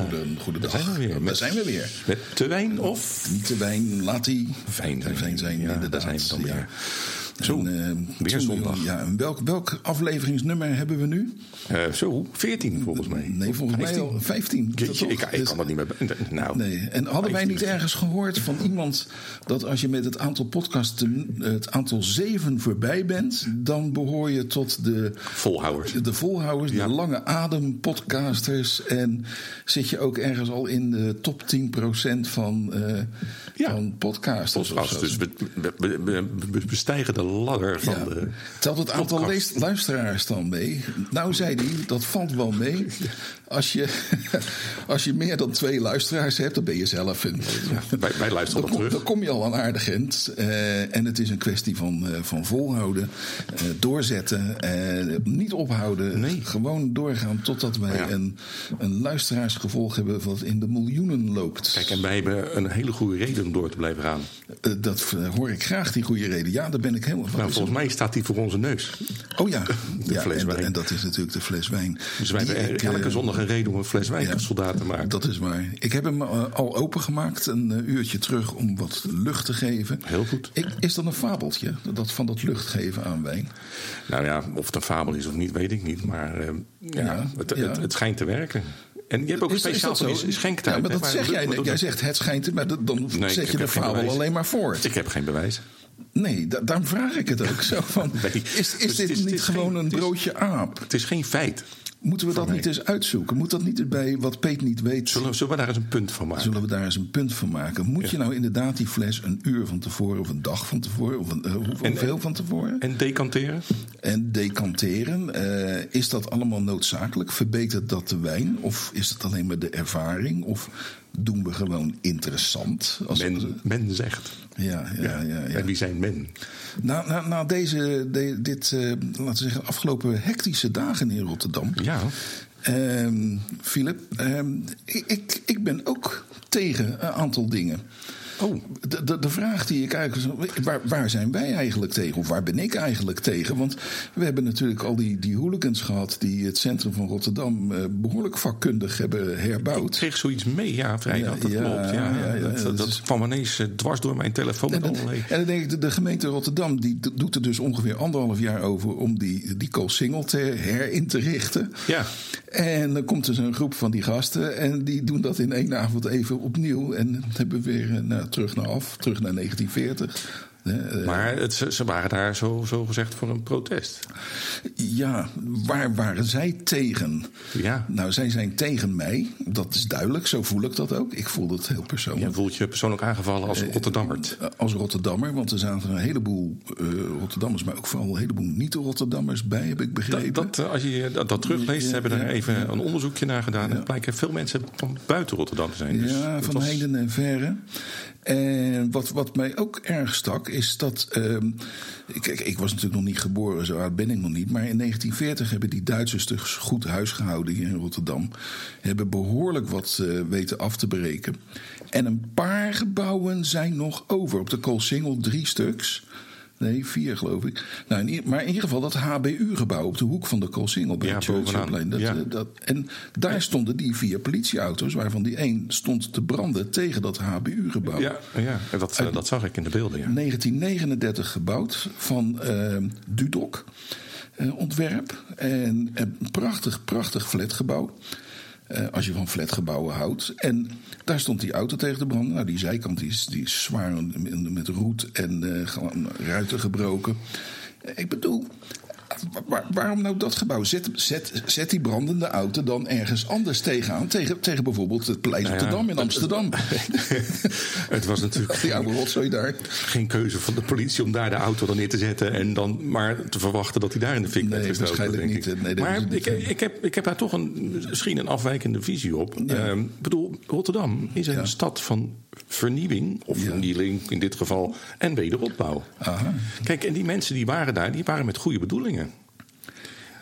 goede, goedendag. Daar zijn we weer. Daar Met- zijn we weer. Met te wijn of Niet de wijn, laat die fijn zijn. fijn zijn, ja, inderdaad. daar zijn we dan weer. Zo, En, eh, weer zondag. Ja, welk, welk afleveringsnummer hebben we nu? Eh, zo, 14 volgens mij. Nee, volgens mij 15. al 15. Jeetje, ik, ik Dus- kan dat niet meer... Nou, Nee, en hadden wij 15. niet ergens gehoord van iemand dat als je met het aantal podcasts het aantal zeven voorbij bent, dan behoor je tot de, Volhouders. de volhouders, Ja. de lange adem podcasters en zit je ook ergens al in de top 10% van, eh Ja. van podcasters. Podcast. Dus we, we, we- we- we bestijgen de ladder van Ja. de... Telt het aantal luisteraars dan mee? Nou, zei hij, dat valt wel mee. Als je, als je meer dan twee luisteraars hebt, dan ben je zelf een. Wij, wij luisteren Dan kom, terug. dan kom je al aan aardig. Eh, en het is een kwestie van, eh, van volhouden, eh, doorzetten, niet ophouden. Nee. Gewoon doorgaan totdat wij Ja. een, een luisteraarsgevolg hebben wat in de miljoenen loopt. Kijk, en wij hebben een hele goede reden om door te blijven gaan. Dat hoor ik graag, die goede reden. Ja, daar ben ik helemaal Nou, volgens mij staat die voor onze neus. Oh ja, De ja fles en, wijn. en dat is natuurlijk de fles wijn. Dus wij hebben ik, elke eh, zondag een reden om een fles wijn ja. soldaat te maken. Dat is waar. Ik heb hem eh, al opengemaakt, een eh, uurtje terug, om wat lucht te geven. Heel goed. Ik, is dat een fabeltje, dat van dat lucht geven aan wijn? Nou ja, of het een fabel is of niet, weet ik niet. Maar ja, Ja, het. Het, het schijnt te werken. En je hebt ook een speciaal dat zo? voor die schenktijd. Ja, maar dat zeg jij. Jij zegt het schijnt, maar dan zet je de fabel alleen maar voort. Ik heb geen bewijs. Nee, da- daarom vraag ik het ook zo van. Nee, is is dus dit is- niet is gewoon geen- een het broodje aap? Het is geen feit. Moeten we dat mij. niet eens uitzoeken? Moet dat niet bij wat Peet niet weet? Zullen, zullen we daar eens een punt van maken? Zullen we daar eens een punt van maken? Moet je nou inderdaad die fles een uur van tevoren of een dag van tevoren of een, eh, En- hoeveel van tevoren? En decanteren? En decanteren, eh, is dat allemaal noodzakelijk? Verbetert dat de wijn? Of is het alleen maar de ervaring? Of doen we gewoon interessant? Als Men, men zegt. ja, ja, ja. ja, En wie zijn men? Na, na, na deze, de- dit, eh, laten we zeggen, afgelopen hectische dagen in Rotterdam. Ja, Ehm, Philip, ehm, ik, ik, ik ben ook tegen een aantal dingen. Oh. De, de, de vraag die ik eigenlijk. Waar, waar zijn wij eigenlijk tegen? Of waar ben ik eigenlijk tegen? Want we hebben natuurlijk al die, die hooligans gehad. die het centrum van Rotterdam eh, behoorlijk vakkundig hebben ik herbouwd. kreeg zoiets mee, ja, vrijdag. Dat ja, klopt. Ja, ja, ja, dat, dat dat is- kwam ineens eh, dwars door mijn telefoon. En, allerlei- en dan denk ik, de, de gemeente Rotterdam die do- doet er dus ongeveer anderhalf jaar over om die, die Koolsingel te herin te richten. Ja. En dan komt er zo'n groep van die gasten en die doen dat in één avond even opnieuw. En dan hebben we weer eh, nou, terug naar af, terug naar 1940. Eh, Maar het, ze, waren daar zo, zo gezegd voor een protest. Ja, waar waren zij tegen? Ja. Nou, zij zijn tegen mij. Dat is duidelijk. Zo voel ik dat ook. Ik voel dat heel persoonlijk. Je voelt je persoonlijk aangevallen als Rotterdammert. Eh, Als Rotterdammer, want er zaten een heleboel eh, Rotterdammers, maar ook vooral een heleboel niet-Rotterdammers bij, heb ik begrepen. Dat, dat, eh, als je dat, dat terugleest, Ja, hebben er ja, even ja. een onderzoekje naar gedaan. En het blijken veel mensen van buiten Rotterdam te zijn. Dus ja, dat van was- heden en verre. En wat, wat mij ook erg stak, is dat. ik, ik, ik was natuurlijk nog niet geboren, zo oud ben ik nog niet. Maar in 1940 hebben die Duitsers dus goed huis gehouden hier in Rotterdam. Hebben behoorlijk wat eh, weten af te breken. En een paar gebouwen zijn nog over. Op de Koolsingel drie stuks. Nee, vier geloof ik. Nou, in, maar in ieder geval dat HBU-gebouw op de hoek van de Koolsingel bij Ja, bovenaan. Dat, Ja. eh, dat, en daar stonden die vier politieauto's, waarvan die één stond te branden tegen dat HBU-gebouw. Ja, ja en dat, eh, dat zag ik in de beelden. Ja. 1939 gebouwd van eh, Dudok eh, ontwerp. En een prachtig, prachtig flatgebouw. Eh, als je van flatgebouwen houdt. En daar stond die auto tegen te branden. Nou, die zijkant is, die is zwaar met- roet en gewoon ruiten gebroken. Ik bedoel, wa- wa- waarom nou dat gebouw? Zet, zet, zet die brandende auto dan ergens anders tegenaan. Tegen, tegen bijvoorbeeld het Paleis Nou de ja, Dam in Amsterdam. Het was natuurlijk Die oude rotzooi daar. geen keuze van de politie om daar de auto dan neer te zetten. En dan maar te verwachten dat hij daar in de fik Nee, waarschijnlijk niet. ik. Nee, dat is maar ik, ik, heb, ik heb daar toch een, misschien een afwijkende visie op. Ehm, Ik bedoel, Rotterdam is een Ja. stad van vernieuwing, of vernieling in dit geval, en wederopbouw. Aha. Kijk, en die mensen die waren daar, die waren met goede bedoelingen.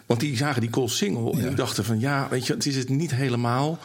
Want die zagen die Cool Single en die dachten van ja, weet je, het is het niet helemaal.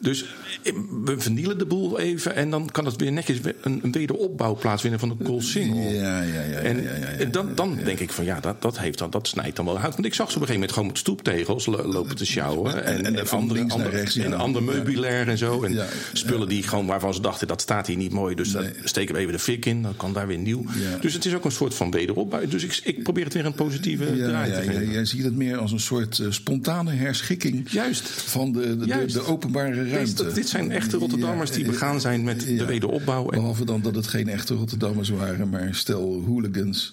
Dus eh, we vernielen de boel even en dan kan het weer netjes een, een wederopbouw plaatsvinden van de Koolsingel. Ja, ja, ja. ja, En ja, ja, ja, dan, dan denk ik van ja, dat, dat, heeft dan, dat snijdt dan wel uit. Want ik zag ze op een gegeven moment gewoon met stoeptegels lo- lopen te sjouwen. En- en andere, andere, rechts, en ander meubilair en zo. En spullen die gewoon waarvan ze dachten dat staat hier niet mooi. Dus Nee. dan steken we even de fik in. Dan kan daar weer nieuw. Dus het is ook een soort van wederopbouw. Dus ik, ik probeer het weer een positieve Ja, draai te ja, geven. jij ziet het meer als een soort eh, spontane herschikking Juist. van de, de, de, de openbare ruimte. Dit, dit zijn echte Rotterdammers die Ja, begaan zijn met de wederopbouw. En, Behalve dan dat het geen echte Rotterdammers waren, maar stel hooligans.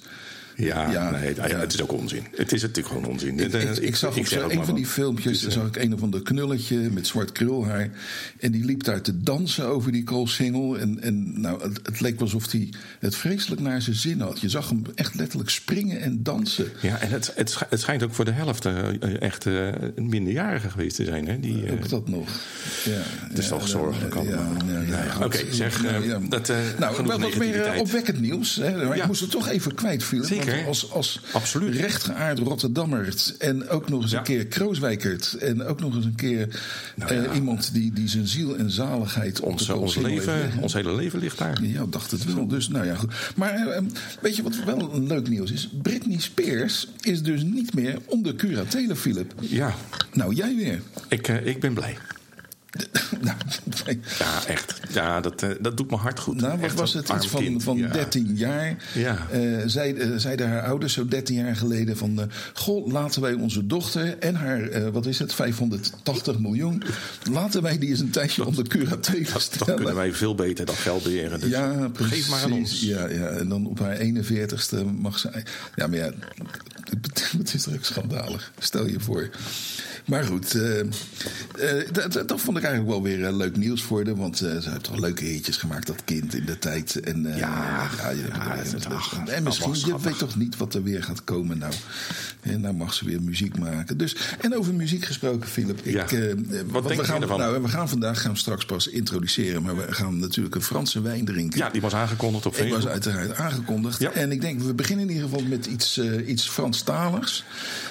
Ja, Ja, nee, het, ja. het is ook onzin. Het is natuurlijk gewoon onzin. Ik, ik, ik zag op ook een van die filmpjes, Dus, zag ik een of ander knulletje met zwart krulhaar. En die liep daar te dansen over die koolsingel. En, en nou, het, het leek wel alsof hij het vreselijk naar zijn zin had. Je zag hem echt letterlijk springen en dansen. Ja, en het, het, het schijnt ook voor de helft eh, echt eh, een minderjarige geweest te zijn. Hè? Die, eh, Ook dat nog. Ja, Het is toch zorgelijk allemaal. oké, zeg, eh, dat, eh, nou, wel wat meer eh, opwekkend nieuws. Hè, maar ik moest het toch even kwijt, Philip. Zeker. Als, als Absoluut. rechtgeaard Rotterdammert en ook nog eens Ja. een keer Krooswijkert... en ook nog eens een keer Nou ja. eh, iemand die, die zijn ziel en zaligheid... op ons, ons, heeft leven, ons hele leven ligt daar. Ja, dacht het wel. Dus, nou ja, goed. Maar eh, weet je wat wel een leuk nieuws is? Britney Spears is dus niet meer onder curatele, Philip. Ja, Nou, jij weer. ik, eh, ik ben blij. Ja, echt. Ja, dat, eh, dat doet me hart goed. Nou, wat was het? Iets van, kind. van Ja. 13 jaar. Ja. Eh, zeiden haar ouders zo 13 jaar geleden van... eh, goh, laten wij onze dochter en haar, wat is het, 580 miljoen... laten wij die eens een tijdje onder curatele Dat, stellen. dan kunnen wij veel beter dat geld beheren. Dus ja, precies. geef maar aan ons. Ja, ja, en dan op haar 41ste mag ze... Ja, maar ja, het- het is toch ook schandalig. Stel je voor. Maar goed, eh, eh, dat, dat- vond ik eigenlijk wel weer eh, leuk nieuws voor haar. Want eh, ze heeft toch leuke hitjes gemaakt, dat kind in de tijd. En, eh, Ja, je- ja, ach, en misschien, je weet toch niet wat er weer gaat komen nou. En nou mag ze weer muziek maken. Dus, en over muziek gesproken, Philip. Ik, Ja. denk we je gaan, ervan? Nou, we gaan vandaag gaan we straks pas introduceren. Maar we gaan natuurlijk een Franse wijn drinken. Ja, die was aangekondigd op Ik was Facebook. uiteraard aangekondigd. Ja. En ik denk, we beginnen in ieder geval met iets, iets Franstaligs.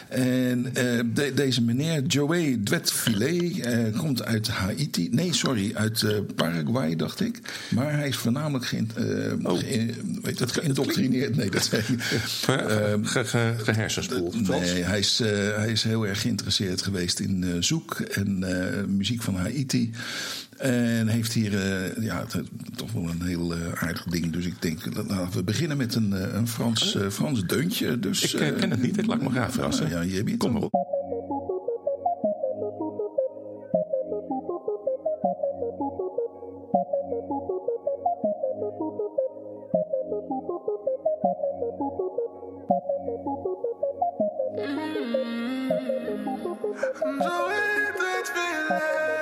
En eh, de- deze meneer, Joey Dwetfilet, eh komt uit Haiti. Nee, sorry, uit eh, Paraguay, dacht ik. Maar hij is voornamelijk Oh. ge- weet het, geïndoctrineerd. Nee, dat zei ik. Ge- ge- Gehersenspoeld. Nee, hij is, hij is heel erg geïnteresseerd geweest in zoek en muziek van Haiti. En heeft hier eh, ja, het- toch wel een heel eh, aardig ding. Dus ik denk, dat- laten we beginnen met een, eh, een Frans, Frans deuntje. Dus, Ik ken het niet, ik laat me graag verrassen. Ja, je hebt het Kom maar op. La belle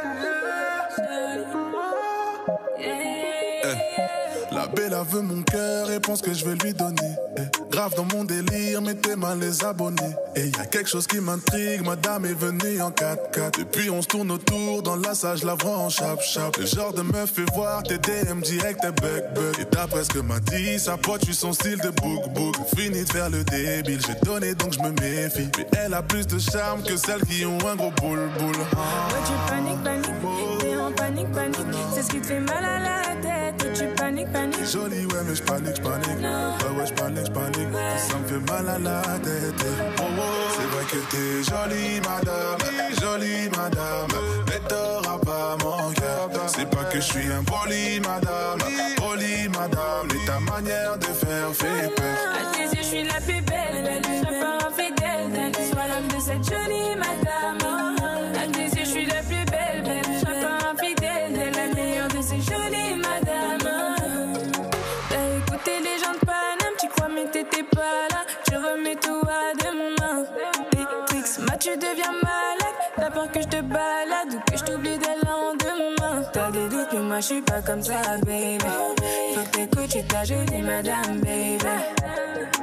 a veut mon cœur et pense que je vais lui donner. Eh, Grave dans mon délire, mettez mal les abonnés. Et y a quelque chose qui m'intrigue, madame est venue en 4x4. Depuis on se tourne autour, dans la je la vois en chap-chap. Le genre de meuf fait voir tes DM direct, t'es bug. Et d'après ce que m'a dit, sa pote, son style de book book. Fini de faire le débile, j'ai donné donc je me méfie. Mais elle a plus de charme que celles qui ont un gros boule boule. Toi tu paniques, paniques, t'es en panique, panique. C'est ce qui te fait mal à la tête. Toi tu paniques, paniques. Jolie, ouais, mais j'panique, j'panique. Ouais, ouais, j'panique, j'panique. Ça me fait mal à la tête. Oh, oh. C'est vrai que t'es jolie, madame. Jolie, madame. Mais t'auras pas mon cœur. C'est pas que je suis impoli, madame. Poli, madame. Mais ta manière de faire fait peur. À tes yeux, je suis la plus belle, plus belle. pas infidèle, que sois l'homme de cette jolie madame. À tes yeux, moi je suis pas comme ça, baby. Faut que t'écoutes, tu ta jolie madame, baby.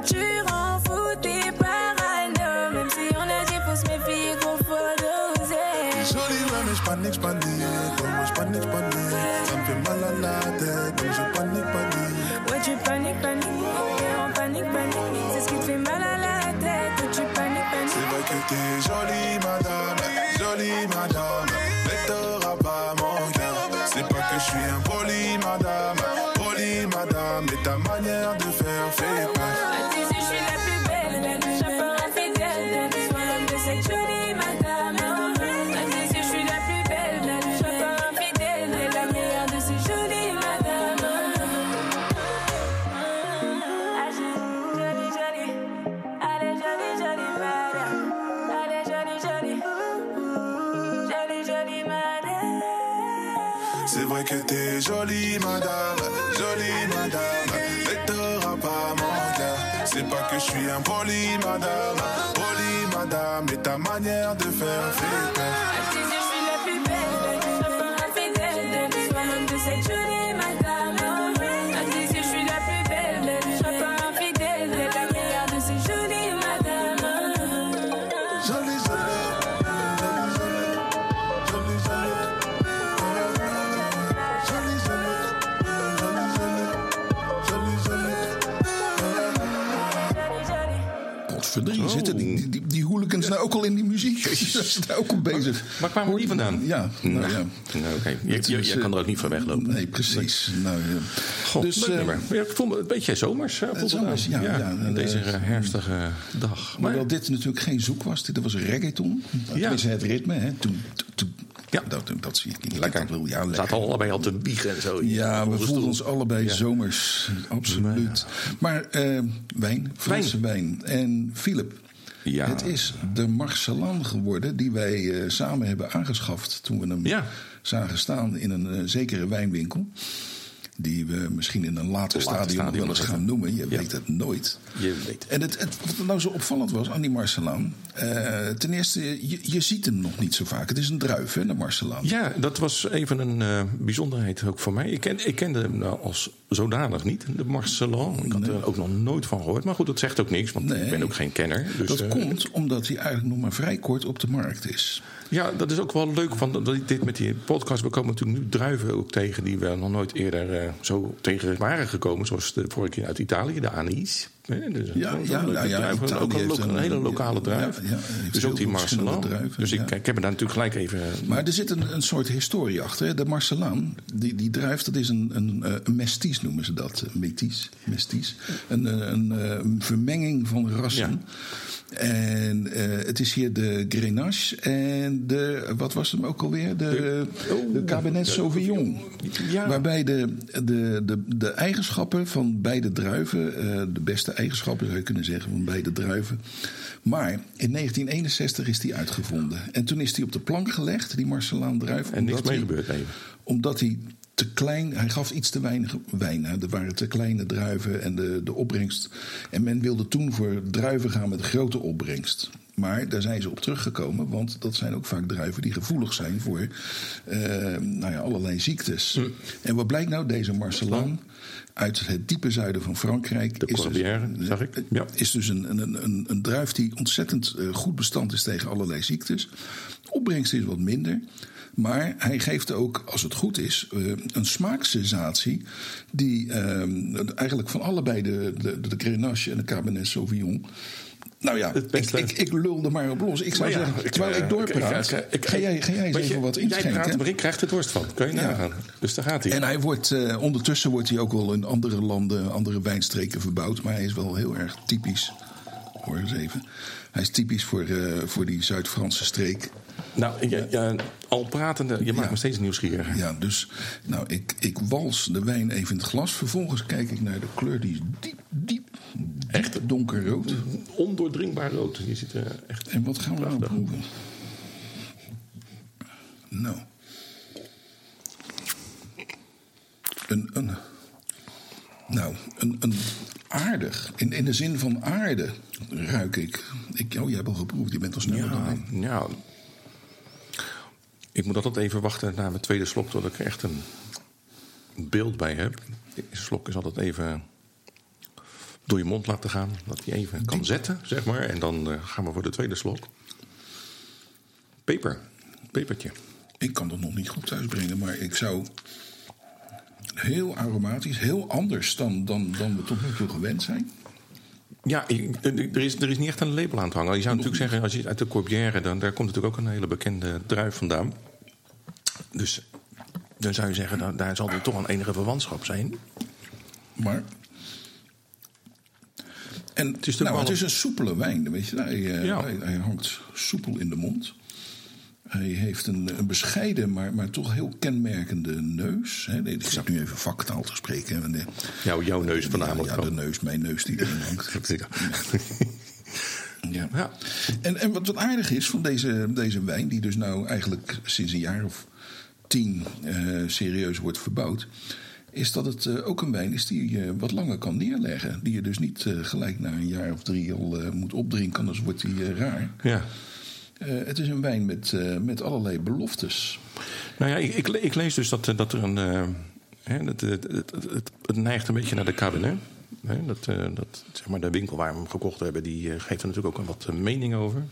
Tu rends fou tes parano. Même si on a dit faut se méfier qu'on faut doser. Jolie, ouais, mais j'panique, j'panique. Ouais, ouais, j'panique, j'panique. Ça me fait mal à la tête. Donc je panique, panique. Ouais, tu paniques, paniques. Impoli madame, poli madame, et ta manière de faire fait peur. Ook al in die muziek? Ze zijn daar ook al bezig. Waar kwamen die vandaan? Ja, nou ja. Nou, oké. Je, je kan eh, er ook niet van weglopen. Nee, precies. Nou, ja. God, dus. Ja, ik voel me een beetje zomers. ja, deze eh, eh, herfstige dag. Maar wel dit natuurlijk geen zoek was. Dit was reggaeton. Ja. is het ritme. Hè. Toen, Ja. dat, dat zie ik niet. Lekker. Dat wil, ja, We lekker. zaten allebei al te biegen en zo. Ja, we voelen ons allebei Ja. zomers. Absoluut. Maar wijn, Franse wijn. En Philip, Ja. het is de Marcelan geworden die wij eh, samen hebben aangeschaft toen we hem Ja. zagen staan in een eh, zekere wijnwinkel. Die we misschien in een later Later stadium wel eens gaan noemen. Je Ja. weet het nooit. Je weet. En het, het, wat nou zo opvallend was aan die Marcelaan. eh, ten eerste, je, je ziet hem nog niet zo vaak. Het is een druif, hè, de Marcelaan. Ja, dat was even een bijzonderheid ook voor mij. Ik, ken, ik kende hem nou als zodanig niet, de Marcelin. Ik had er ook nog nooit van gehoord. Maar goed, dat zegt ook niks, want Nee. ik ben ook geen kenner. Dus, Dat eh, komt omdat hij eigenlijk nog maar vrij kort op de markt is. Ja, dat is ook wel leuk van dat dit met die podcast. We komen natuurlijk nu druiven ook tegen die we nog nooit eerder eh, zo tegen waren gekomen. Zoals de vorige keer uit Italië, de anis. Dus Ja, een ja, nou ja, ook een, hele lokale druif. ja, dus ook die druiven, Dus ik, ik heb er daar natuurlijk gelijk even... Maar er zit een, een soort historie achter. hè. De Marcelaan, die, die druif, dat is een, een, eh, een mesties noemen ze dat. eh, Metis, mesties. Een, eh, een, eh, een vermenging van rassen. En eh, het is hier de Grenache en de, wat was hem ook alweer? De, de, Cabernet Sauvignon. Ja. Waarbij de, de, de, de eigenschappen van beide druiven, eh, de beste eigenschappen zou je kunnen zeggen van beide druiven. Maar in 1961 is die uitgevonden. En toen is die op de plank gelegd, die Marcelaan druif. En niks mee gebeurd even. Omdat hij te klein, hij gaf iets te weinig wijn. hè. Er waren te kleine druiven en de, de opbrengst. En men wilde toen voor druiven gaan met grote opbrengst. Maar daar zijn ze op teruggekomen, want dat zijn ook vaak druiven die gevoelig zijn voor eh, nou ja, allerlei ziektes. Hm. En wat blijkt nou? Deze Marcelan uit het diepe zuiden van Frankrijk. De is dus, Corbière, zag ik. Ja. is dus een, een, een, een druif die ontzettend eh, goed bestand is tegen allerlei ziektes. Opbrengst is wat minder. Maar hij geeft ook, als het goed is, eh, een smaaksensatie. die eh, eigenlijk van allebei de, de, de Grenache en de Cabernet Sauvignon. Nou ja, ik, ik, ik lul er maar op los. Ik zou ja, zeggen, terwijl eh, ik doorpraat, ik- ik- ga jij, ga jij eens je, even wat Jij inschenken. praat, maar ik krijg er dorst van. Kun je Ja. nagaan. Dus daar gaat hij. En hij wordt, eh, ondertussen wordt hij ook wel in andere landen, andere wijnstreken verbouwd. Maar hij is wel heel erg typisch. Hoor eens even. Hij is typisch voor, eh, voor die Zuid-Franse streek. Nou, ja, ja, al pratende, je maakt Ja. me steeds nieuwsgieriger. Ja, dus nou, ik, ik wals de wijn even in het glas. Vervolgens kijk ik naar de kleur. Die is diep, diep, diep Echt? donkerrood. Ondoordringbaar rood. Je ziet er echt... En wat gaan we nou proeven? Nou. Een, een, nou, een, een aardig. In, in de zin van aarde ruik ik. ik. Oh, je hebt al geproefd. Je bent al sneller dan Ja, ik. ja. Ik moet altijd even wachten naar mijn tweede slok... tot ik er echt een beeld bij heb. De slok is altijd even door je mond laten gaan. Dat je even kan zetten, zeg maar. En dan eh, gaan we voor de tweede slok. Peper. Pepertje. Ik kan dat nog niet goed thuisbrengen, maar ik zou. Heel aromatisch, heel anders dan, dan, dan we tot nu toe gewend zijn. Ja, ik- er is, er is niet echt een label aan te hangen. Je zou natuurlijk zeggen, als je uit de Corbière... Dan, daar komt natuurlijk ook een hele bekende druif vandaan. Dus dan zou je zeggen, dat, daar zal er toch een enige verwantschap zijn. Maar. En Het is nou, het een- is een soepele wijn. Weet je. Hij, eh, Ja. hij, hij hangt soepel in de mond. Hij heeft een, een bescheiden, maar, maar toch heel kenmerkende neus. Hè. Ik zat nu even vaktaal te spreken. want, eh, Jou, jouw neus voornamelijk. Ja, de dan. neus, mijn neus die erin hangt. Ja. Ja. Ja. En, en wat, wat aardig is van deze, deze wijn, die dus nou eigenlijk sinds een jaar of tien eh, serieus wordt verbouwd, is dat het eh, ook een wijn is die je wat langer kan neerleggen. Die je dus niet eh, gelijk na een jaar of drie al moet opdrinken, anders wordt die raar. ja. Het is een wijn met, met allerlei beloftes. Nou ja, ik, ik, le- ik lees dus dat, dat er een. hè, dat, het, het, het, het neigt een beetje naar de cabernet. Hè, dat, dat, zeg maar, de winkel waar we hem gekocht hebben, die geeft er natuurlijk ook wat eh, mening over.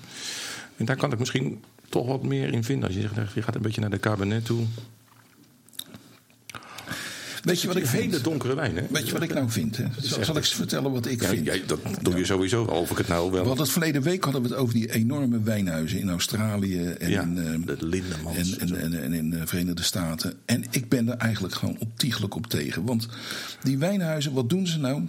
En daar kan ik misschien toch wat meer in vinden. Als je zegt, je gaat een beetje naar de cabernet toe. Weet je wat ik vind? hele donkere wijn, hè? Weet je wat ik nou vind? Hè? Zal, zal ik eens vertellen wat ik Ja, vind? ja, dat doe je sowieso, al of ik het nou wel. We hadden het verleden week hadden we het over die enorme wijnhuizen in Australië en Ja, in, eh, de Lindemans en, en en, en, in de Verenigde Staten. En ik ben er eigenlijk gewoon ontiegelijk op tegen. Want die wijnhuizen, wat doen ze nou?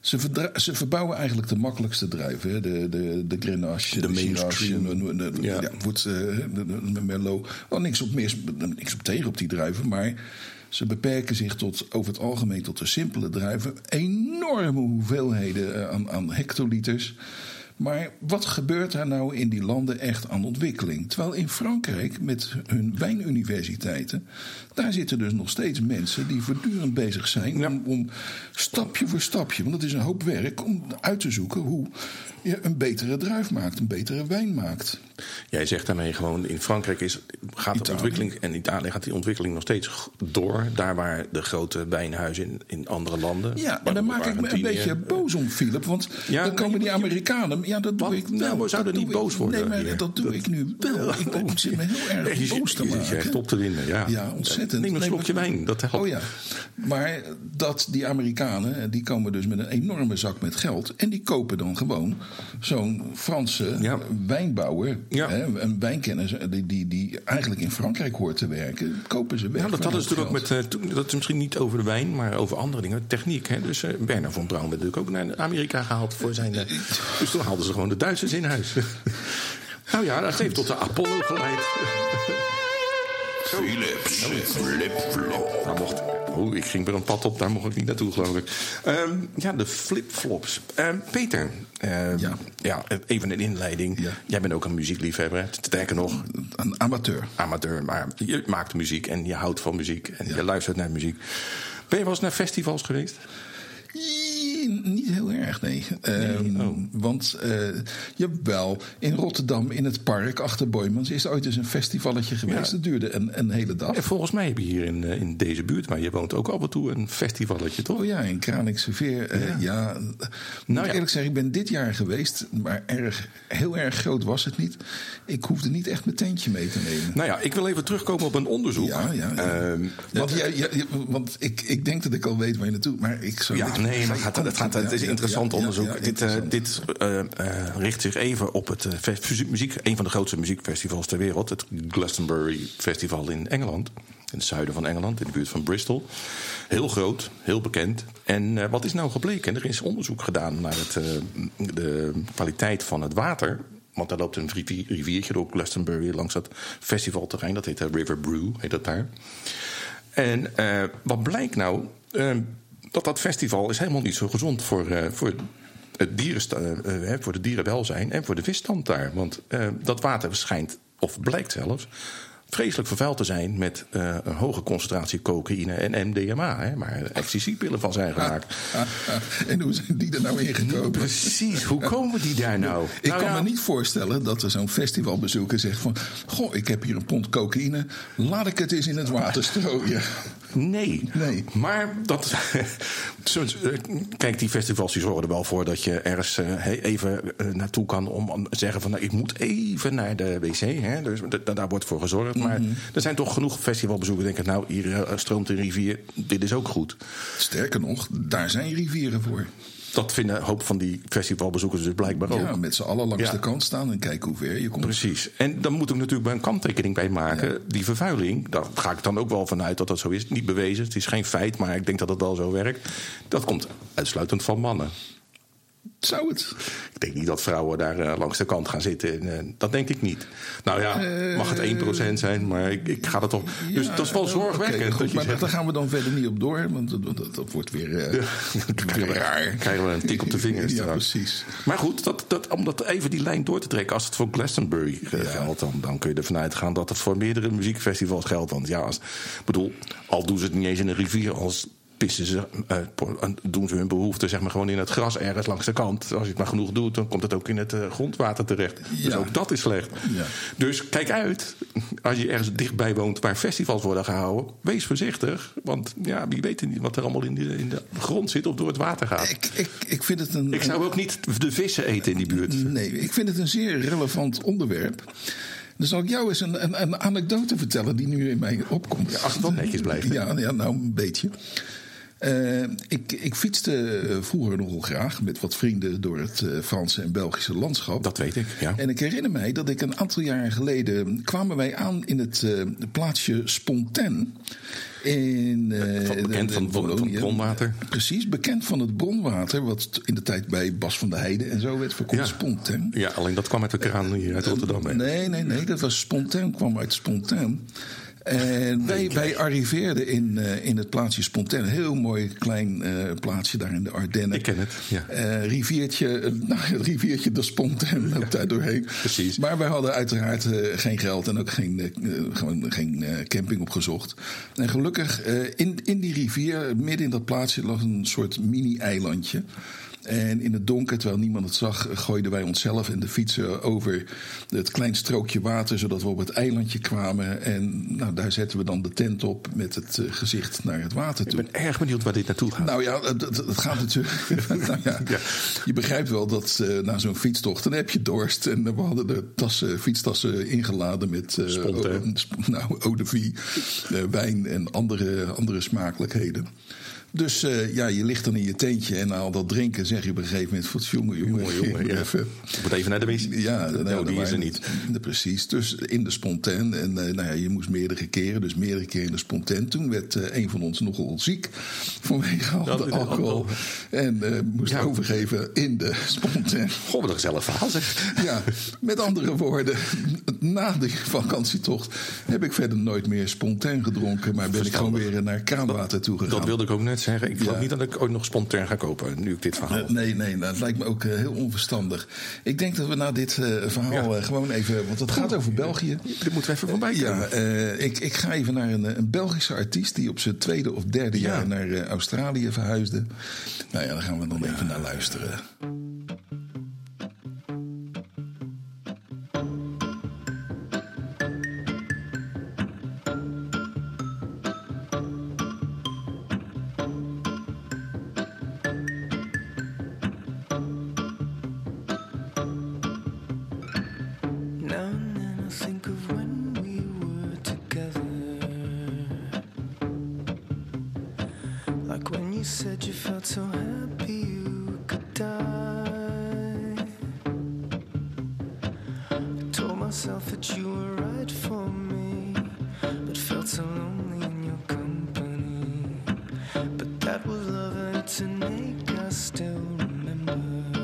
Ze, ze verbouwen eigenlijk de makkelijkste druiven. hè. De, de, de Grenache, De de, mainstream. de, de, de- Ja. ja, wordt, de, de, de Merlot. Wel niks op, mis, niks op tegen op die druiven, maar... Ze beperken zich tot, over het algemeen tot de simpele druiven. Enorme hoeveelheden eh, aan, aan hectoliters. Maar wat gebeurt daar nou in die landen echt aan ontwikkeling? Terwijl in Frankrijk met hun wijnuniversiteiten, daar zitten dus nog steeds mensen die voortdurend bezig zijn om, om stapje voor stapje, want het is een hoop werk, om uit te zoeken hoe je een betere druif maakt, een betere wijn maakt. Jij zegt daarmee gewoon, in Frankrijk is, gaat de ontwikkeling, en in Italië gaat die ontwikkeling nog steeds door. Daar waar de grote wijnhuizen in, in andere landen. Ja, en daar maak ik me een beetje boos om, Philip. Want Ja, dan komen die Amerikanen. Ja, dat doe Wat? ik Nou, wel. we zouden niet boos ik- worden Nee, maar hier. dat doe ik nu wel. Ik, ik zit me heel erg boos te je, je maken. zegt op te winnen, ja. Ja, ontzettend. Neem een Nee, slokje maar- wijn, dat helpt. Oh ja. Maar dat die Amerikanen, die komen dus met een enorme zak met geld. En die kopen dan gewoon zo'n Franse Ja. wijnbouwer. Hè, een wijnkenner die, die, die eigenlijk in Frankrijk hoort te werken. Kopen ze weg. Nou, dat hadden ze natuurlijk ook met, eh, dat is misschien niet over de wijn, maar over andere dingen. Techniek, hè. Dus eh Werner von Braun werd natuurlijk ook naar Amerika gehaald voor zijn... eh, dus toen haalden ze gewoon de Duitsers in huis. nou ja, dat heeft tot de Apollo geleid. Philips flip-flop. Daar mocht, oh, ik ging er een pad op, daar mocht ik niet naartoe, geloof ik. Ehm, ja, de flipflops. Ehm Peter, ehm, Ja. ja. even een inleiding. Ja. Jij bent ook een muziekliefhebber, sterker nog, Een amateur. amateur. Maar je maakt muziek en je houdt van muziek en je luistert naar muziek. Ben je wel eens naar festivals geweest? Ie, Niet heel erg, nee. Ehm, oh. Want, eh jawel, in Rotterdam, in het park achter Boymans... is er ooit eens een festivalletje geweest. Ja. Dat duurde een, een hele dag. En volgens mij heb je hier in, eh, in deze buurt, maar je woont ook af en toe, een festivalletje, toch? Oh ja, in Kralingse Veer. eh, ja. Moet Nou ja. eerlijk zeggen, ik ben dit jaar geweest... maar erg, heel erg groot was het niet. Ik hoefde niet echt mijn tentje mee te nemen. Nou ja, ik wil even terugkomen op een onderzoek. Ja, ja. ja. Ehm, want ik, ik denk dat ik al weet waar je naartoe... maar ik zou Ja, nee, maar gaat, het, gaat, het is een interessant onderzoek. dit eh, dit eh, eh, richt zich even op het eh, muziek, een van de grootste muziekfestivals ter wereld. Het Glastonbury Festival in Engeland. In het zuiden van Engeland, in de buurt van Bristol. Heel groot, heel bekend. En eh, wat is nou gebleken? Er is onderzoek gedaan naar het, eh, de kwaliteit van het water. Want daar loopt een rivier- riviertje door Glastonbury langs dat festivalterrein. Dat heet de River Brew, heet dat daar. En eh, wat blijkt nou? Eh, dat dat festival is helemaal niet zo gezond voor, eh, voor, het eh, eh, voor de dierenwelzijn en voor de visstand daar. Want dat water schijnt, of blijkt zelfs, vreselijk vervuild te zijn met een hoge concentratie cocaïne en MDMA. Hè, maar ecstasy-pillen van zijn gemaakt. Ah, ah, en hoe zijn die er nou ingekomen? Precies, hoe komen die daar nou? Ik Nou kan ja, me niet voorstellen dat er zo'n festivalbezoeker zegt van... Goh, ik heb hier een pond cocaïne, laat ik het eens in het water strooien. Nee. Nee. Maar dat. eh, Kijk, die festivals die zorgen er wel voor dat je ergens eh, even eh, naartoe kan om te zeggen van nou, ik moet even naar de wc. Hè? Dus da- daar wordt voor gezorgd. Maar er zijn toch genoeg festivalbezoekers die denken, nou, hier stroomt een rivier, dit is ook goed. Sterker nog, daar zijn rivieren voor. Dat vinden een hoop van die festivalbezoekers dus blijkbaar ook. Ja, met z'n allen langs Ja. de kant staan en kijken hoe ver je komt. Precies. En dan moet ik natuurlijk bij een kanttekening bij maken. Die vervuiling, daar ga ik dan ook wel vanuit dat dat zo is. Niet bewezen, het is geen feit, maar ik denk dat het wel zo werkt. Dat komt uitsluitend van mannen. Zou het? Ik denk niet dat vrouwen daar eh, langs de kant gaan zitten. En, eh, dat denk ik niet. Nou ja, mag het 1% zijn, maar ik, ik ga er toch. Dus dat is wel zorgwekkend. goed, dat maar zegt, daar gaan we dan verder niet op door, want dat, dat, dat wordt weer, eh, weer raar. krijgen we een tik op de vingers. Ja, precies. Maar goed, dat, dat, om dat even die lijn door te trekken, als het voor Glastonbury eh, geldt, dan, dan kun je ervan uitgaan dat het voor meerdere muziekfestivals geldt. Want ja, als, bedoel, al doen ze het niet eens in een rivier, als pissen ze, eh, doen ze hun behoefte zeg maar gewoon in het gras ergens langs de kant. Als je het maar genoeg doet, dan komt het ook in het eh, grondwater terecht. Dus ook dat is slecht. Ja. Dus kijk uit, als je ergens dichtbij woont waar festivals worden gehouden, wees voorzichtig. Want ja, wie weet niet wat er allemaal in de, in de grond zit of door het water gaat. Ik, ik, ik vind het een. Ik zou ook niet de vissen eten in die buurt. Nee, ik vind het een zeer relevant onderwerp. Dan zal ik jou eens een, een, een anekdote vertellen die nu in mij opkomt. Ja, als het wel netjes blijft? Ja, ja nou een beetje. Eh, ik, ik fietste vroeger nogal graag met wat vrienden door het eh, Franse en Belgische landschap. Dat weet ik, ja. En ik herinner mij dat ik een aantal jaren geleden kwamen wij aan in het eh, plaatsje Spontaine. In, eh, Van- bekend de- van- de van- van Wallonië. bronwater. Precies, bekend van het bronwater, wat in de tijd bij Bas van der Heijden en zo werd verkocht. Ja. Spontaine. Ja, alleen dat kwam uit de kraan hier uit Rotterdam. hè? Nee, nee, nee, dat was Spontaan, kwam uit Spontaan. En wij, wij arriveerden in, eh, in het plaatsje Spontaan. Een heel mooi klein eh, plaatsje daar in de Ardennen. Ik ken het, ja. Eh, riviertje, nou, het riviertje de Spontaan loopt daar doorheen. precies. Maar wij hadden uiteraard geen geld en ook geen, gewoon geen camping opgezocht. En gelukkig, in, in die rivier, midden in dat plaatsje, lag een soort mini-eilandje. En in het donker, terwijl niemand het zag, gooiden wij onszelf en de fietsen over het klein strookje water, zodat we op het eilandje kwamen. En nou, daar zetten we dan de tent op met het eh, gezicht naar het water Ik toe. ben erg benieuwd waar dit naartoe gaat. Nou ja, het gaat natuurlijk. nou ja, Ja. Je begrijpt wel dat eh, na zo'n fietstocht, dan heb je dorst. En we hadden de tassen, fietstassen ingeladen met sp- nou, eau de vie, wijn en andere, andere smakelijkheden. Dus eh, ja, je ligt dan in je tentje en na al dat drinken zeg je op een gegeven moment: van, jongen, jongen, Jongen, ja. even. Ik moet even naar de wc. Ja, nou, die is er niet. Ja, Precies, dus in de spontaan. En eh, nou ja, je moest meerdere keren, dus meerdere keren in de spontaan. Toen werd eh, een van ons nogal ziek vanwege al de alcohol. En moest Ja. overgeven in de spontaan. Goh, wat een gezellig verhaal zeg. Ja, met andere woorden, na die vakantietocht heb ik verder nooit meer spontaan gedronken. Maar ben ik gewoon weer naar kraanwater toe gegaan. Dat wilde ik ook net zeggen. Ik geloof Ja. niet dat ik ooit nog spontaan ga kopen, nu ik dit verhaal... Nee, nee, nou, het lijkt me ook eh, heel onverstandig. Ik denk dat we na dit eh, verhaal eh, gewoon even. Want het gaat over België. Dit moeten we even voorbij komen. Ja, ik, ik ga even naar een, een Belgische artiest die op zijn tweede of derde Ja. jaar naar Australië verhuisde. Nou ja, daar gaan we dan even naar luisteren. love.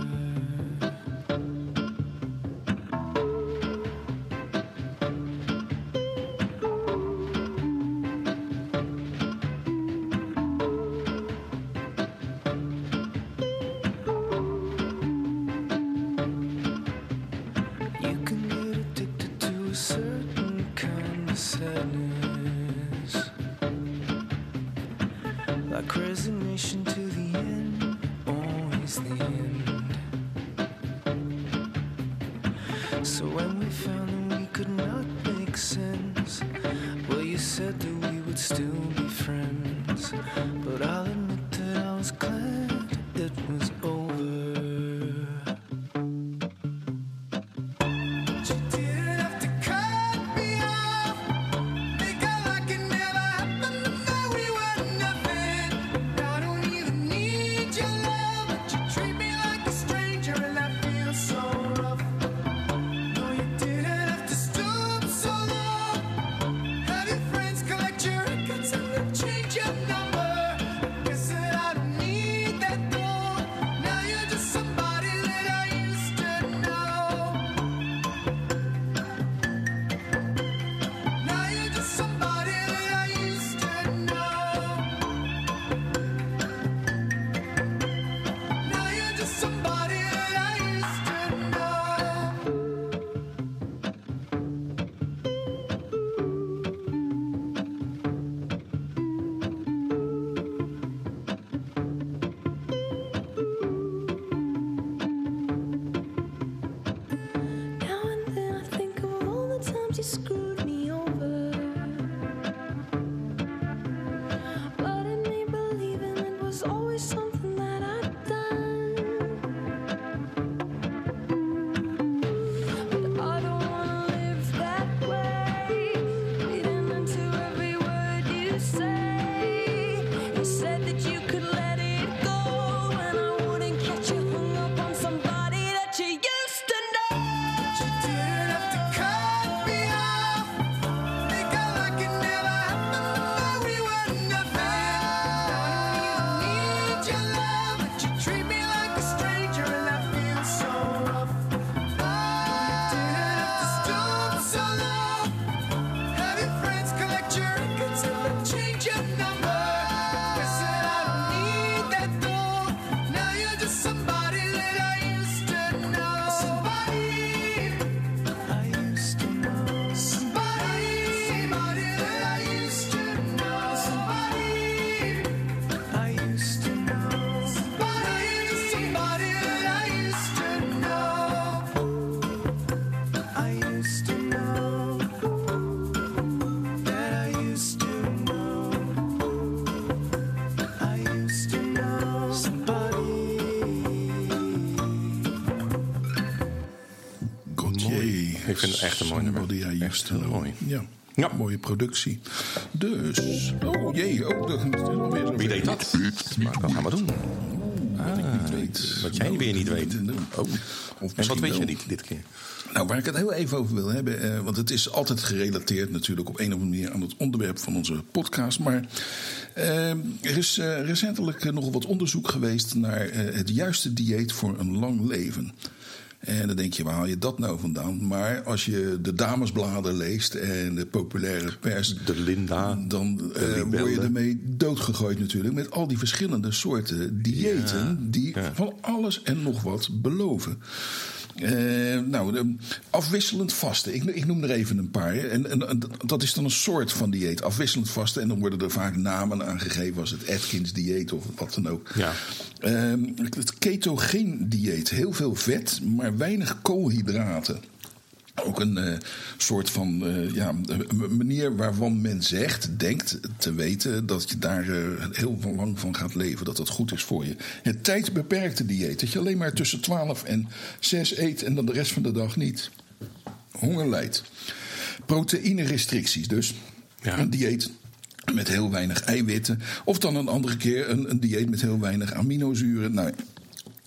Echt een mooi nummer. Somebody I used Echt to heel know. mooi. Ja. Ja. mooie productie. Dus, oh jee, oh, dat is alweer zo Wie deed dat? Maar dat gaan we doen. Wat ik niet weet. Wat jij weer niet weet. Oh. En wat weet je niet dit keer? Nou, waar ik het heel even over wil hebben, eh, want het is altijd gerelateerd natuurlijk op een of andere manier aan het onderwerp van onze podcast. Maar eh, er is eh, recentelijk nogal wat onderzoek geweest naar eh, het juiste dieet voor een lang leven. En dan denk je, waar haal je dat nou vandaan? Maar als je de damesbladen leest en de populaire pers. De Linda. Dan eh, word je ermee doodgegooid natuurlijk. Met al die verschillende soorten diëten. Ja, die ja. van alles en nog wat beloven. Eh, nou, de, afwisselend vasten. Ik, ik noem er even een paar. En, en, en dat is dan een soort van dieet. Afwisselend vasten. En dan worden er vaak namen aangegeven. Als het Atkins dieet of wat dan ook. Ja. Ehm, het ketogeen dieet. Heel veel vet, maar weinig koolhydraten. Ook een eh, soort van eh, ja, manier waarvan men zegt, denkt te weten dat je daar eh, heel lang van gaat leven. Dat dat goed is voor je. Het tijdbeperkte dieet. Dat je alleen maar tussen 12 en 6 eet en dan de rest van de dag niet. Honger lijdt. Proteïnerestricties dus. Ja. Een dieet met heel weinig eiwitten. Of dan een andere keer een, een dieet met heel weinig aminozuren. Nou,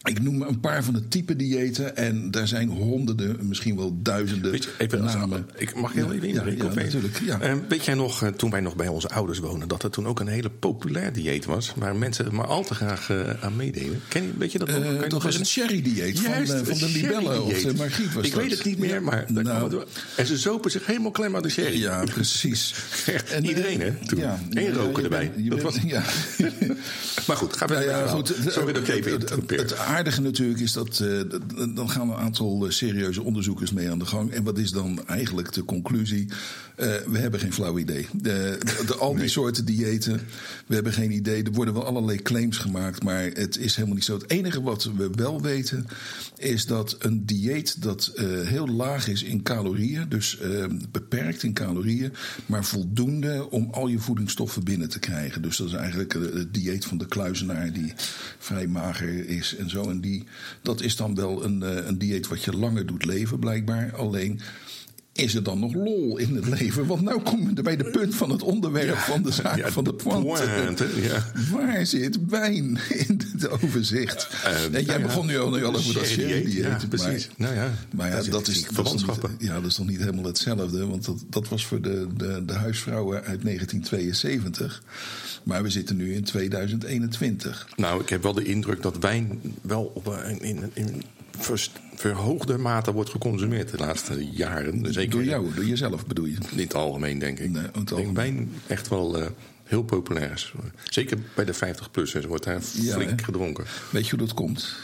ik noem een paar van de type diëten. En daar zijn honderden, misschien wel duizenden Weet je, even, namen. ik mag heel even Ja, ja, natuurlijk, ja. Eh, weet jij nog, eh, toen wij nog bij onze ouders woonden, dat er toen ook een hele populair dieet was, waar mensen maar al te graag eh, aan meededen? Ken je, weet je dat nog? Eh, Kan je dat nog was het herinneren? sherry-dieet van, Juist, eh, van de libellen. Of de margriet was Ik dat. weet het niet meer, Ja, maar... nou, door. en ze zopen zich helemaal klem aan de sherry. Ja, precies. En, eh, iedereen, hè, toen. En ja, roken erbij. Dat was- ja. Maar goed, ga Nou verder. ja, met je goed. Sorry dat ik even het aardige natuurlijk is dat. eh, d- dan gaan een aantal eh, serieuze onderzoekers mee aan de gang. En wat is dan eigenlijk de conclusie? Eh, we hebben geen flauw idee. De, de- al die soorten diëten, we hebben geen idee. Er worden wel allerlei claims gemaakt, maar het is helemaal niet zo. Het enige wat we wel weten is dat een dieet dat heel laag is in calorieën, dus beperkt in calorieën, maar voldoende om al je voedingsstoffen binnen te krijgen. Dus dat is eigenlijk het dieet van de kluizenaar die vrij mager is en zo. En die, dat is dan wel een, eh, een dieet wat je langer doet leven, blijkbaar. Alleen is er dan nog lol in het leven? Want nou komen we bij de punt van het onderwerp van de zaak ja, van de pointe. ja. Waar zit wijn in het overzicht? Eh, en jij nou begon nu al, nu al over dat sherry-dieet. ja, maar- precies. Nou ja, maar ja, dat is, dat is niet, ja, dat is toch niet helemaal hetzelfde. Want dat, dat was voor de, de, de huisvrouwen uit 1972. Maar we zitten nu in 2021. Nou, ik heb wel de indruk dat wijn wel in, in vers- verhoogde mate wordt geconsumeerd de laatste jaren. Zeker Door jou, door jezelf bedoel je? in het algemeen, denk ik. Nee, ik denk wijn echt wel eh, heel populair is. Zeker bij de 50-plussers wordt daar flink gedronken. Weet je hoe dat komt?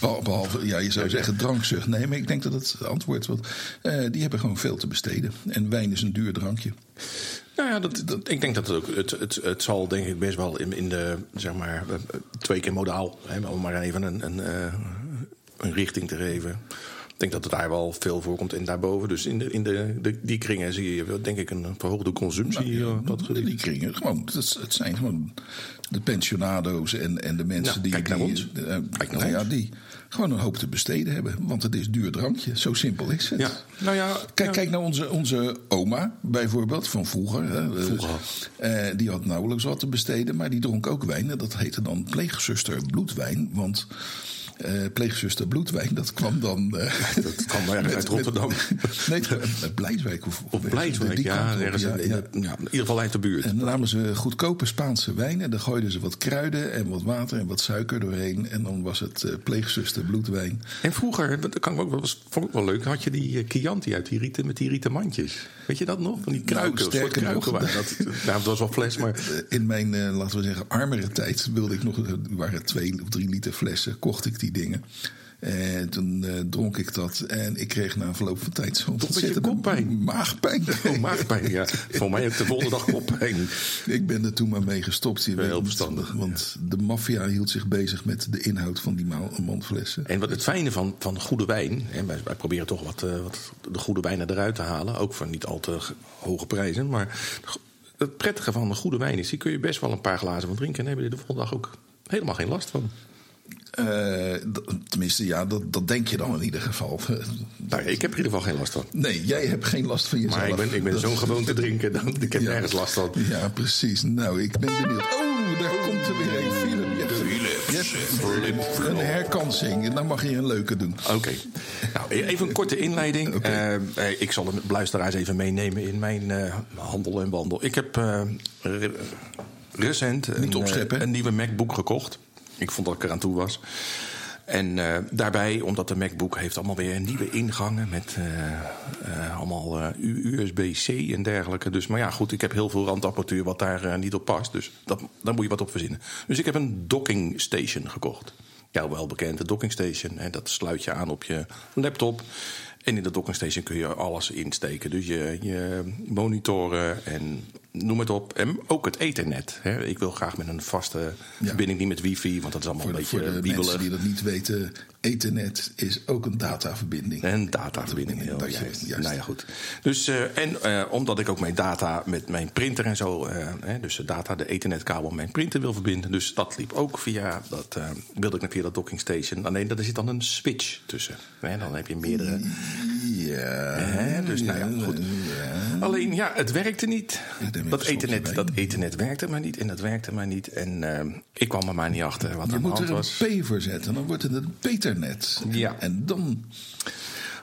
Behal- Behalve, ja, je zou zeggen drankzucht. Nee, maar ik denk dat het antwoord wordt. eh, die hebben gewoon veel te besteden. En wijn is een duur drankje. Nou ja, dat, ik denk dat het ook. Het, het, het zal denk ik best wel in, in de. zeg maar. eh, twee keer modaal. Hè, om maar even een, een, eh, een richting te geven. Ik denk dat het daar wel veel voorkomt en daarboven. Dus in, de, in de, de, die kringen zie je wel, denk ik een verhoogde consumptie. Nou, eh, op dat ja, die kringen, gewoon, het zijn gewoon de pensionado's en, en de mensen Ja, die. kijk naar die, ons. eh, Kijk naar nou ja, ons. die gewoon een hoop te besteden hebben. Want het is duur drankje. Zo simpel is het. Ja, nou ja. Kijk, ja. kijk naar onze, onze oma bijvoorbeeld, van vroeger. Hè. Eh, Vroeger. eh, die had nauwelijks wat te besteden, maar die dronk ook wijn. En dat heette dan pleegzuster bloedwijn. Want eh, pleegzuster bloedwijn, dat kwam dan... eh, Dat kwam ergens uit Rotterdam. nee, uit Blijswijk. Of, Op Blijswijk, die ja, ergens in, ja. in ieder geval uit de buurt. En dan namen ze goedkope Spaanse wijn en dan gooiden ze wat kruiden en wat water en wat suiker doorheen. En dan was het eh, pleegzuster bloedwijn. En vroeger, dat kan ik ook was, vond ik wel leuk, had je die eh, Chianti uit die rieten met die rieten mandjes. Weet je dat nog? Van die kruiken, Nou, sterker kruiken nog, dat. Nou, het was wel fles, maar Eh, In mijn, eh, laten we zeggen, armere tijd wilde ik nog, er waren twee of drie liter flessen, kocht ik die dingen. En toen eh, dronk ik dat en ik kreeg na een verloop van tijd zo'n beetje ontzettende koppijn. Maagpijn. oh, maagpijn. Ja, voor mij ook de volgende dag koppijn. Ik ben er toen maar mee gestopt. Je heel verstandig, Want de maffia hield zich bezig met de inhoud van die mandflessen. En wat het fijne van, van goede wijn, en wij, wij proberen toch wat, eh, wat de goede wijnen eruit te halen, ook voor niet al te hoge prijzen. Maar het prettige van een goede wijn is, die kun je best wel een paar glazen van drinken en hebben je er de volgende dag ook helemaal geen last van. Eh, tenminste, ja, dat, dat denk je dan in ieder geval. Nou, ik heb er in ieder geval geen last van. Nee, jij hebt geen last van jezelf. Maar ik ben, ik ben Dat- zo'n gewoon te drinken, dan, ik heb Ja. nergens last van. Ja, precies. Nou, ik ben benieuwd. Oh, daar komt er weer een. Philip, hebt een herkansing. Dan mag je een leuke doen. Oké. Nou, even een korte inleiding. Eh, eh, ik zal de luisteraars even meenemen in mijn eh, handel en wandel. Ik heb eh, re- recent een, opscheppen, hè? een nieuwe MacBook gekocht. Ik vond dat ik eraan toe was. En eh, daarbij, omdat de MacBook heeft allemaal weer nieuwe ingangen met eh, eh, allemaal USB-C en dergelijke. Dus, maar ja, goed, ik heb heel veel randapparatuur wat daar niet op past. Dus dat, daar moet je wat op verzinnen. Dus ik heb een docking station gekocht. Jou wel bekend, de docking station. Hè, dat sluit je aan op je laptop. En in de docking station kun je alles insteken. Dus je, je monitoren en noem het op. En ook het ethernet. Hè. Ik wil graag met een vaste Ja. verbinding, niet met wifi, want dat is allemaal Voor een voor beetje de wiebelig. mensen die dat niet weten, Ethernet is ook een dataverbinding. En dataverbinding, heel Dat je- juist. juist. Nou ja, goed. Dus, eh, en eh, omdat ik ook mijn data met mijn printer en zo... eh, hè, dus de data, de ethernetkabel, mijn printer wil verbinden. Dus dat liep ook via dat, wilde ik via dat docking station. Alleen, er zit dan een switch tussen. Hè, dan heb je meerdere... Ja. Hè, dus nou ja, goed. Alleen, ja, het werkte niet. Dat een ethernet, dat ethernet werkte maar niet en dat werkte maar niet. En ik kwam er maar niet achter wat Je er aan de moet hand er was. een P voor zetten, dan wordt het een Peternet. Ja. En dan...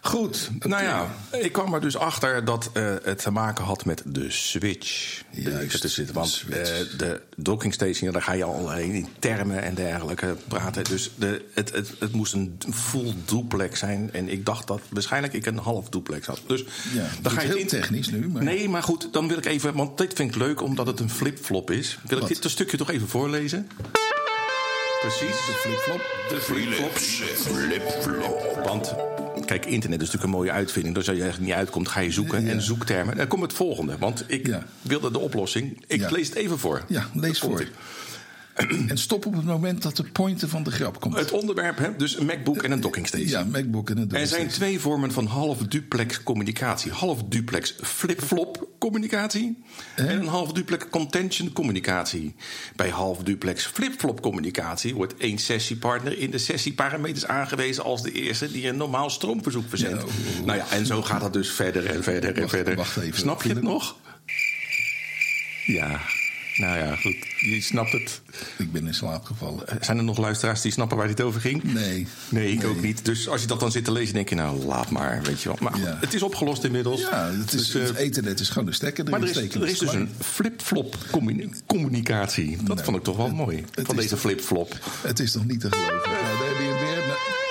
Goed, nou ja, ik kwam er dus achter dat eh, het te maken had met de switch. Juist, zit. de Want switch. eh, de docking station, daar ga je al in termen en dergelijke praten. Dus de, het, het, het moest een full duplex zijn. En ik dacht dat waarschijnlijk ik een half duplex had. Dus Ja, dan ga je heel in- technisch nu, maar- Nee, maar goed, dan wil ik even, want dit vind ik leuk omdat het een flip-flop is. Wil ik dit een stukje toch even voorlezen? Precies. De flipflop. De flip-flop. Want kijk, internet is natuurlijk een mooie uitvinding. Dus als je er niet uitkomt, ga je zoeken Ja. en zoektermen. Dan komt het volgende. Want ik Ja. wilde de oplossing. Ik Ja. lees het even voor. Ja, lees voor. En stop op het moment dat de pointer van de grap komt. Het onderwerp, hè, dus een MacBook en een docking station. Ja, MacBook en een Er zijn twee vormen van half-duplex communicatie. Half-duplex flip-flop communicatie en een half-duplex contention communicatie. Bij half-duplex flip-flop communicatie wordt één sessiepartner in de sessieparameters aangewezen als de eerste die een normaal stroomverzoek verzendt. Ja, oeh. nou ja, en zo gaat dat dus verder en verder en Wacht- verder. wacht even. Snap je het nog? Ja, nou ja, goed. Je snapt het. Ik ben in slaap gevallen. Zijn er nog luisteraars die snappen waar dit over ging? Nee. Nee, ik Nee. ook niet. Dus als je dat dan zit te lezen, denk je, nou, laat maar, weet je wel. Maar Ja. het is opgelost inmiddels. Ja, het, is, Dus, eh, het ethernet is gewoon een stekker maar er is, er is dus een flip-flop communi- communicatie. Dat Nou, vond ik toch wel mooi, het van deze flip-flop. Het is toch niet te geloven. Nou, daar heb je weer...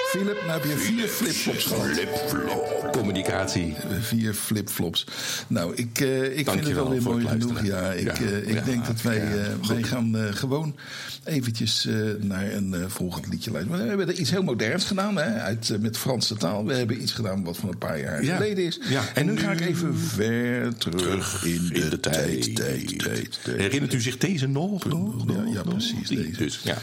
Philip, nou heb je vier flipflops gehad. Communicatie. Vier flipflops. Nou, ik, eh, ik vind het wel weer mooi genoeg. Ja, ik, Ja, eh, ik ja, denk dat wij, eh, wij gaan gewoon eventjes naar een volgend liedje luisteren. We hebben er iets heel moderns gedaan, hè, uit, met Franse taal. We hebben iets gedaan wat van een paar jaar Ja. geleden is. En, nu ga ik even ver terug, in, de, tijd, tijd, tijd, tijd. Herinnert u zich deze nog? nog, Ja, nog, ja, nog? precies, deze. Dus, ja.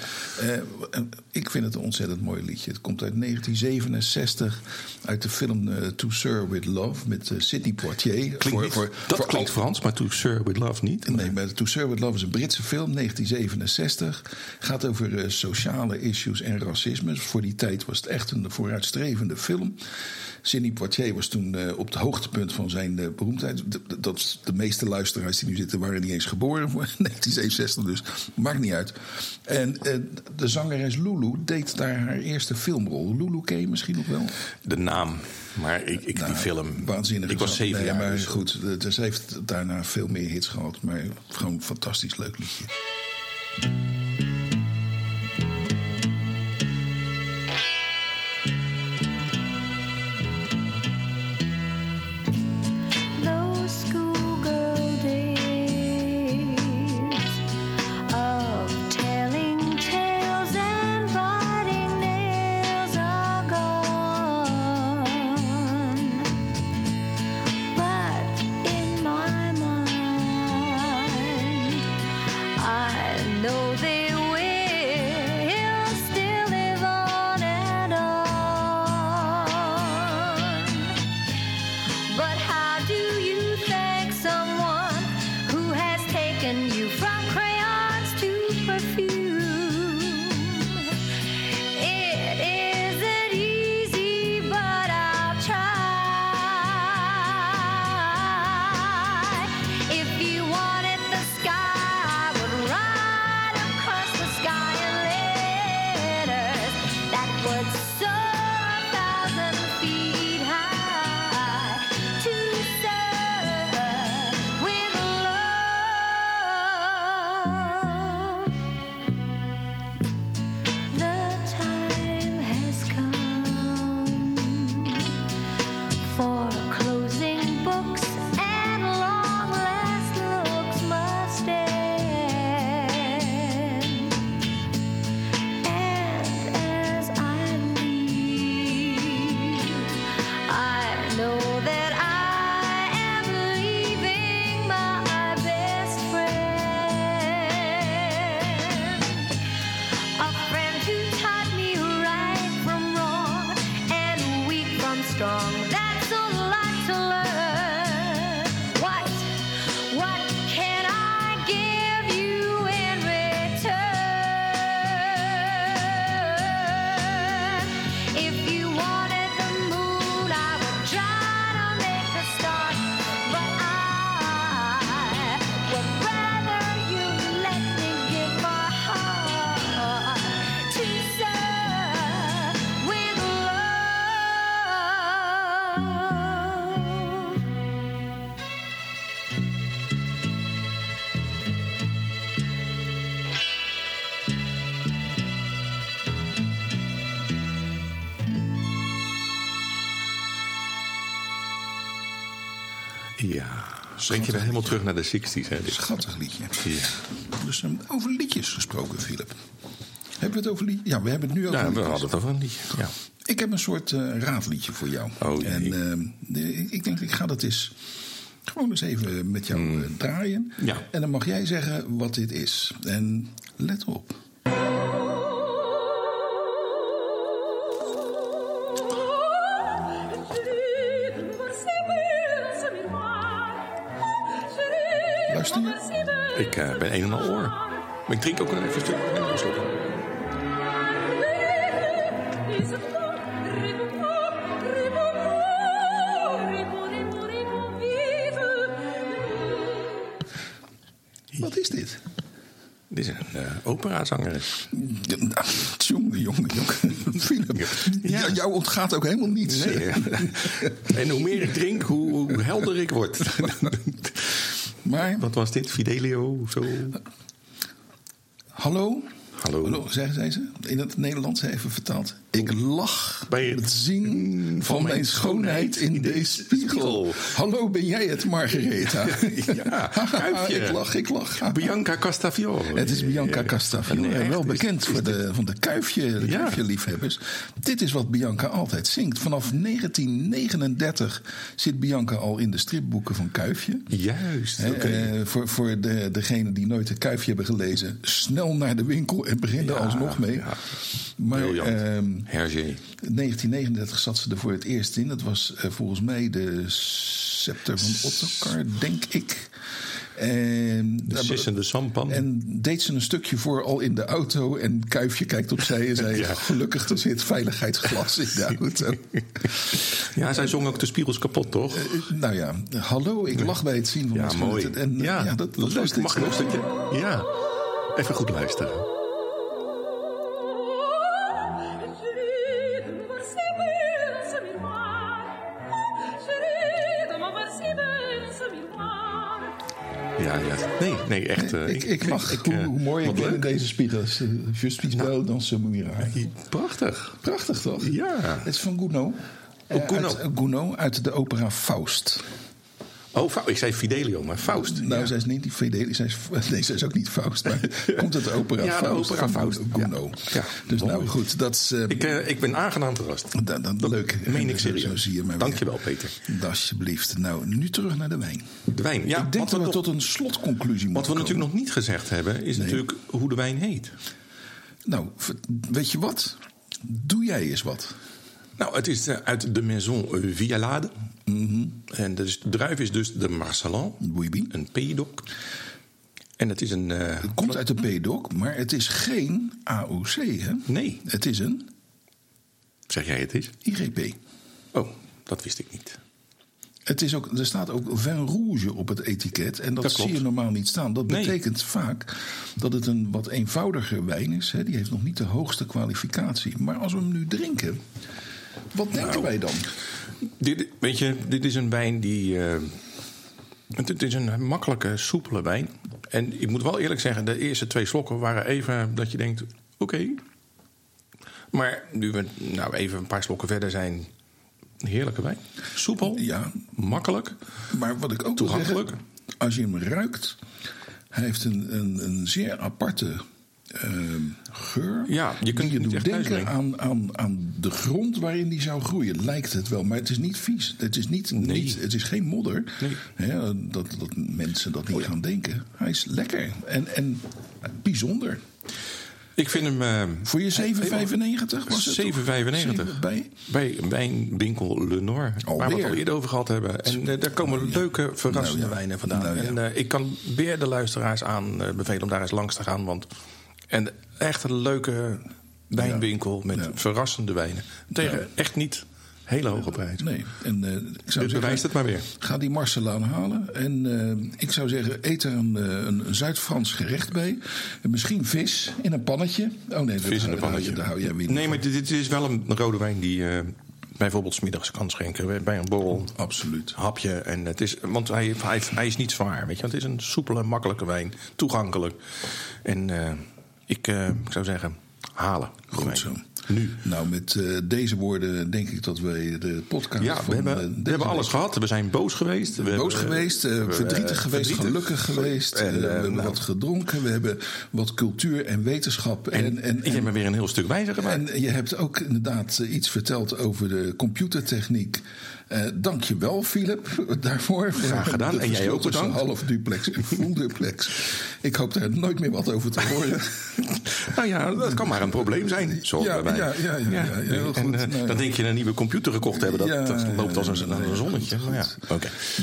Ik vind het een ontzettend mooi liedje. Het komt uit 1967 uit de film eh, To Sir With Love met eh, Sidney Poitier. Klinkt niet- dat voor klinkt Frans, maar To Sir With Love niet. Nee, maar To Sir With Love is een Britse film, 1967. Gaat over eh, sociale issues en racisme. Voor die tijd was het echt een vooruitstrevende film. Sidney Poitier was toen eh, op het hoogtepunt van zijn eh, beroemdheid. Dat, de meeste luisteraars die nu zitten waren niet eens geboren voor 1967, dus maakt niet uit. En eh, de zangeres Lulu deed daar haar eerste filmrol. Lulu ken je misschien nog wel? De naam, maar ik, ik Nou, die film... Waanzinnig. Ik was zeven nee, jaar. Maar dus- goed, ze heeft daarna veel meer hits gehad. Maar gewoon een fantastisch leuk liedje. Ja, brengt je weer helemaal terug naar de 60s. Hè? dit. Schattig liedje. Ja. Dus um, over liedjes gesproken, Philip. Hebben we het over liedjes? Ja, we hebben het nu over Ja, we hadden het over een liedje. Ja. Ik heb een soort eh, raadliedje voor jou. Oh, jee. en ehm, de- ik denk, ik ga dat eens gewoon eens even met jou eh, draaien. Ja. En dan mag jij zeggen wat dit is. En let op. Ik eh, ben een en al oor. Maar ik drink ook een even een stuk. Even een slok. Wat is dit? Dit is een uh, operazangeres. Ja, nou, Jongen, jongen, jongen. Philip, Ja. jou- jou ontgaat ook helemaal niets. Nee, en hoe meer ik drink, hoe, hoe helder ik word. Maar, Wat was dit? Fidelio of zo? hallo? Hallo. zeggen zij ze? In het Nederlands even vertaald. Ik lach Bij het het zien van mijn schoonheid in deze spiegel. Hallo, ben jij het, Margaretha? Ja, kuifje. ik lach, ik lach. Bianca Castafiore. Het is Bianca Castafiore, Nee, wel bekend is voor dit- de, van de kuifje, de Ja. kuifje-liefhebbers. Dit is wat Bianca altijd zingt. Vanaf 1939 zit Bianca al in de stripboeken van Kuifje. Juist, oké. eh, voor voor de, degenen die nooit de kuifje hebben gelezen, snel naar de winkel en begin er Ja, alsnog mee. Maar Briljant. ehm, Hergé. 1939 zat ze er voor het eerst in. Dat was eh, volgens mij de scepter van Ottokar, denk ik. En, De sissende sampan. en deed ze een stukje voor al in de auto. En Kuifje kijkt opzij en zei: Ja. Gelukkig, er zit veiligheidsglas in de auto. Ja, zij zong ook de spiegels kapot, toch? Eh, nou ja, hallo, ik lach bij het zien van Ja, mooi. En, eh, ja, ja, dat, dat. Mag ik nog een stukje? Ja. Even goed luisteren. Nee, echt. eh, Ik, ik lach ik, hoe, eh, hoe mooi wat ik ben in deze spiegels. Eh, Je suis beau dans ce miroir. Prachtig. Prachtig toch? Ja. Het is van Gounod. Gounod. Uit, eh, Gounod uit de opera Faust. Oh, ik zei Fidelio, maar Faust. Nou, ja. zij is niet die Fidelis, zij is, nee, zij is ook niet Faust, maar komt de opera Ja, Faust. opera Faust, ja. Ja, dus nou goed, dat is... eh, Ik, eh, ik ben aangenaam verrast. dat, dat, leuk. Meen ik serieus. Zo zie je maar Dankjewel. Peter. Alsjeblieft. Nou, nu terug naar de wijn. De wijn. Ja, ik denk wat dat we, tot een slotconclusie wat moeten we natuurlijk nog niet gezegd hebben, is natuurlijk hoe de wijn heet. Nou, weet je wat? Doe jij eens wat. Nou, het is eh, uit de Maison Vialade. Mhm. En dus, de druif is dus de Marcelin, een Pays d'Oc. En het is een... eh, Het komt uit de PDOC, maar het is geen AOC, hè? Nee, Het is een zeg jij het is? IGP. Oh, dat wist ik niet. Het is ook, er staat ook vin rouge op het etiket. En dat, zie je normaal niet staan. Dat Nee. betekent vaak dat het een wat eenvoudiger wijn is. Hè. Die heeft nog niet de hoogste kwalificatie. Maar als we hem nu drinken, wat denken Nou. wij dan? Dit, weet je, dit is een wijn die. eh, het, is een makkelijke, soepele wijn. En ik moet wel eerlijk zeggen, de eerste twee slokken waren even dat je denkt: oké. Maar nu we nou even een paar slokken verder zijn, heerlijke wijn. Soepel, Ja, makkelijk. maar wat ik ook zeggen, Toegankelijk. als je hem ruikt, hij heeft een, een, een zeer aparte ehm, geur. Ja, je kunt je doet denken aan, aan, aan de grond waarin die zou groeien. Lijkt het wel, maar het is niet vies. Het is, niet, Nee. niet, het is geen modder. Nee. Dat, dat mensen dat niet gaan denken. Hij is lekker en, en bijzonder. Ik vind hem. eh, Voor je 7,95 was het? toch? 7,95. Zeven bij? Bij wijnwinkel Le Noir. Waar we het al eerder over gehad hebben. En eh, daar komen leuke, verrassende Nou ja. wijnen vandaan. Nou ja. En eh, ik kan weer de luisteraars aan eh, bevelen om daar eens langs te gaan. Want en echt een leuke wijnwinkel met Ja. verrassende wijnen. Tegen echt niet hele hoge prijzen. Nee. En, eh, ik zou Dit zeggen, bewijst het maar weer. Ga die Marcelaan halen. En eh, ik zou zeggen, eet er een, eh, een Zuid-Frans gerecht bij. En misschien vis in een pannetje. Oh nee, Vis in een pannetje. Daar hou jij weer Nee, maar dit, dit is wel een rode wijn die eh, bijvoorbeeld smiddags kan schenken. Bij een borrel. van. Absoluut. hapje. En het is, want hij, hij, hij is niet zwaar. Weet je? Het is een soepele, makkelijke wijn. Toegankelijk. En ik, eh, ik zou zeggen, halen. Goed zo. Nu. Nou, met eh, deze woorden denk ik dat wij de podcast Ja, van we hebben, eh, we hebben alles gehad. We zijn boos geweest. We boos hebben, geweest, we- verdrietig geweest, verdrietig. gelukkig geweest. En, we hebben nou, wat gedronken, we hebben wat cultuur en wetenschap. En, En, en, je hebt me weer een heel stuk wijzer gemaakt. en je hebt ook inderdaad iets verteld over de computertechniek. Eh Dank je wel, Philip, daarvoor. Graag gedaan. En jij ook bedankt. half duplex en full duplex. Ik hoop daar nooit meer wat over te horen. Nou ja, dat kan maar een probleem zijn. Zo Ja, bij. ja, ja, ja, ja, heel en goed. eh, Nou, dan denk je een nieuwe computer gekocht hebben. Dat, loopt als een, als een zonnetje. ja.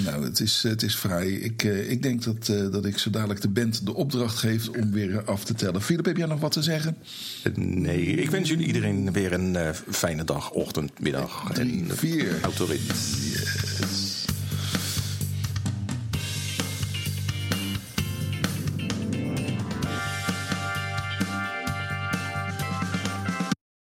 Nou, het is, het is vrij. Ik, eh, ik denk dat, dat ik zo dadelijk de band de opdracht geef om weer af te tellen. Philip, heb jij nog wat te zeggen? Nee, ik wens jullie iedereen weer een fijne dag, ochtend, middag. Drie, en vier. autorit. Yes.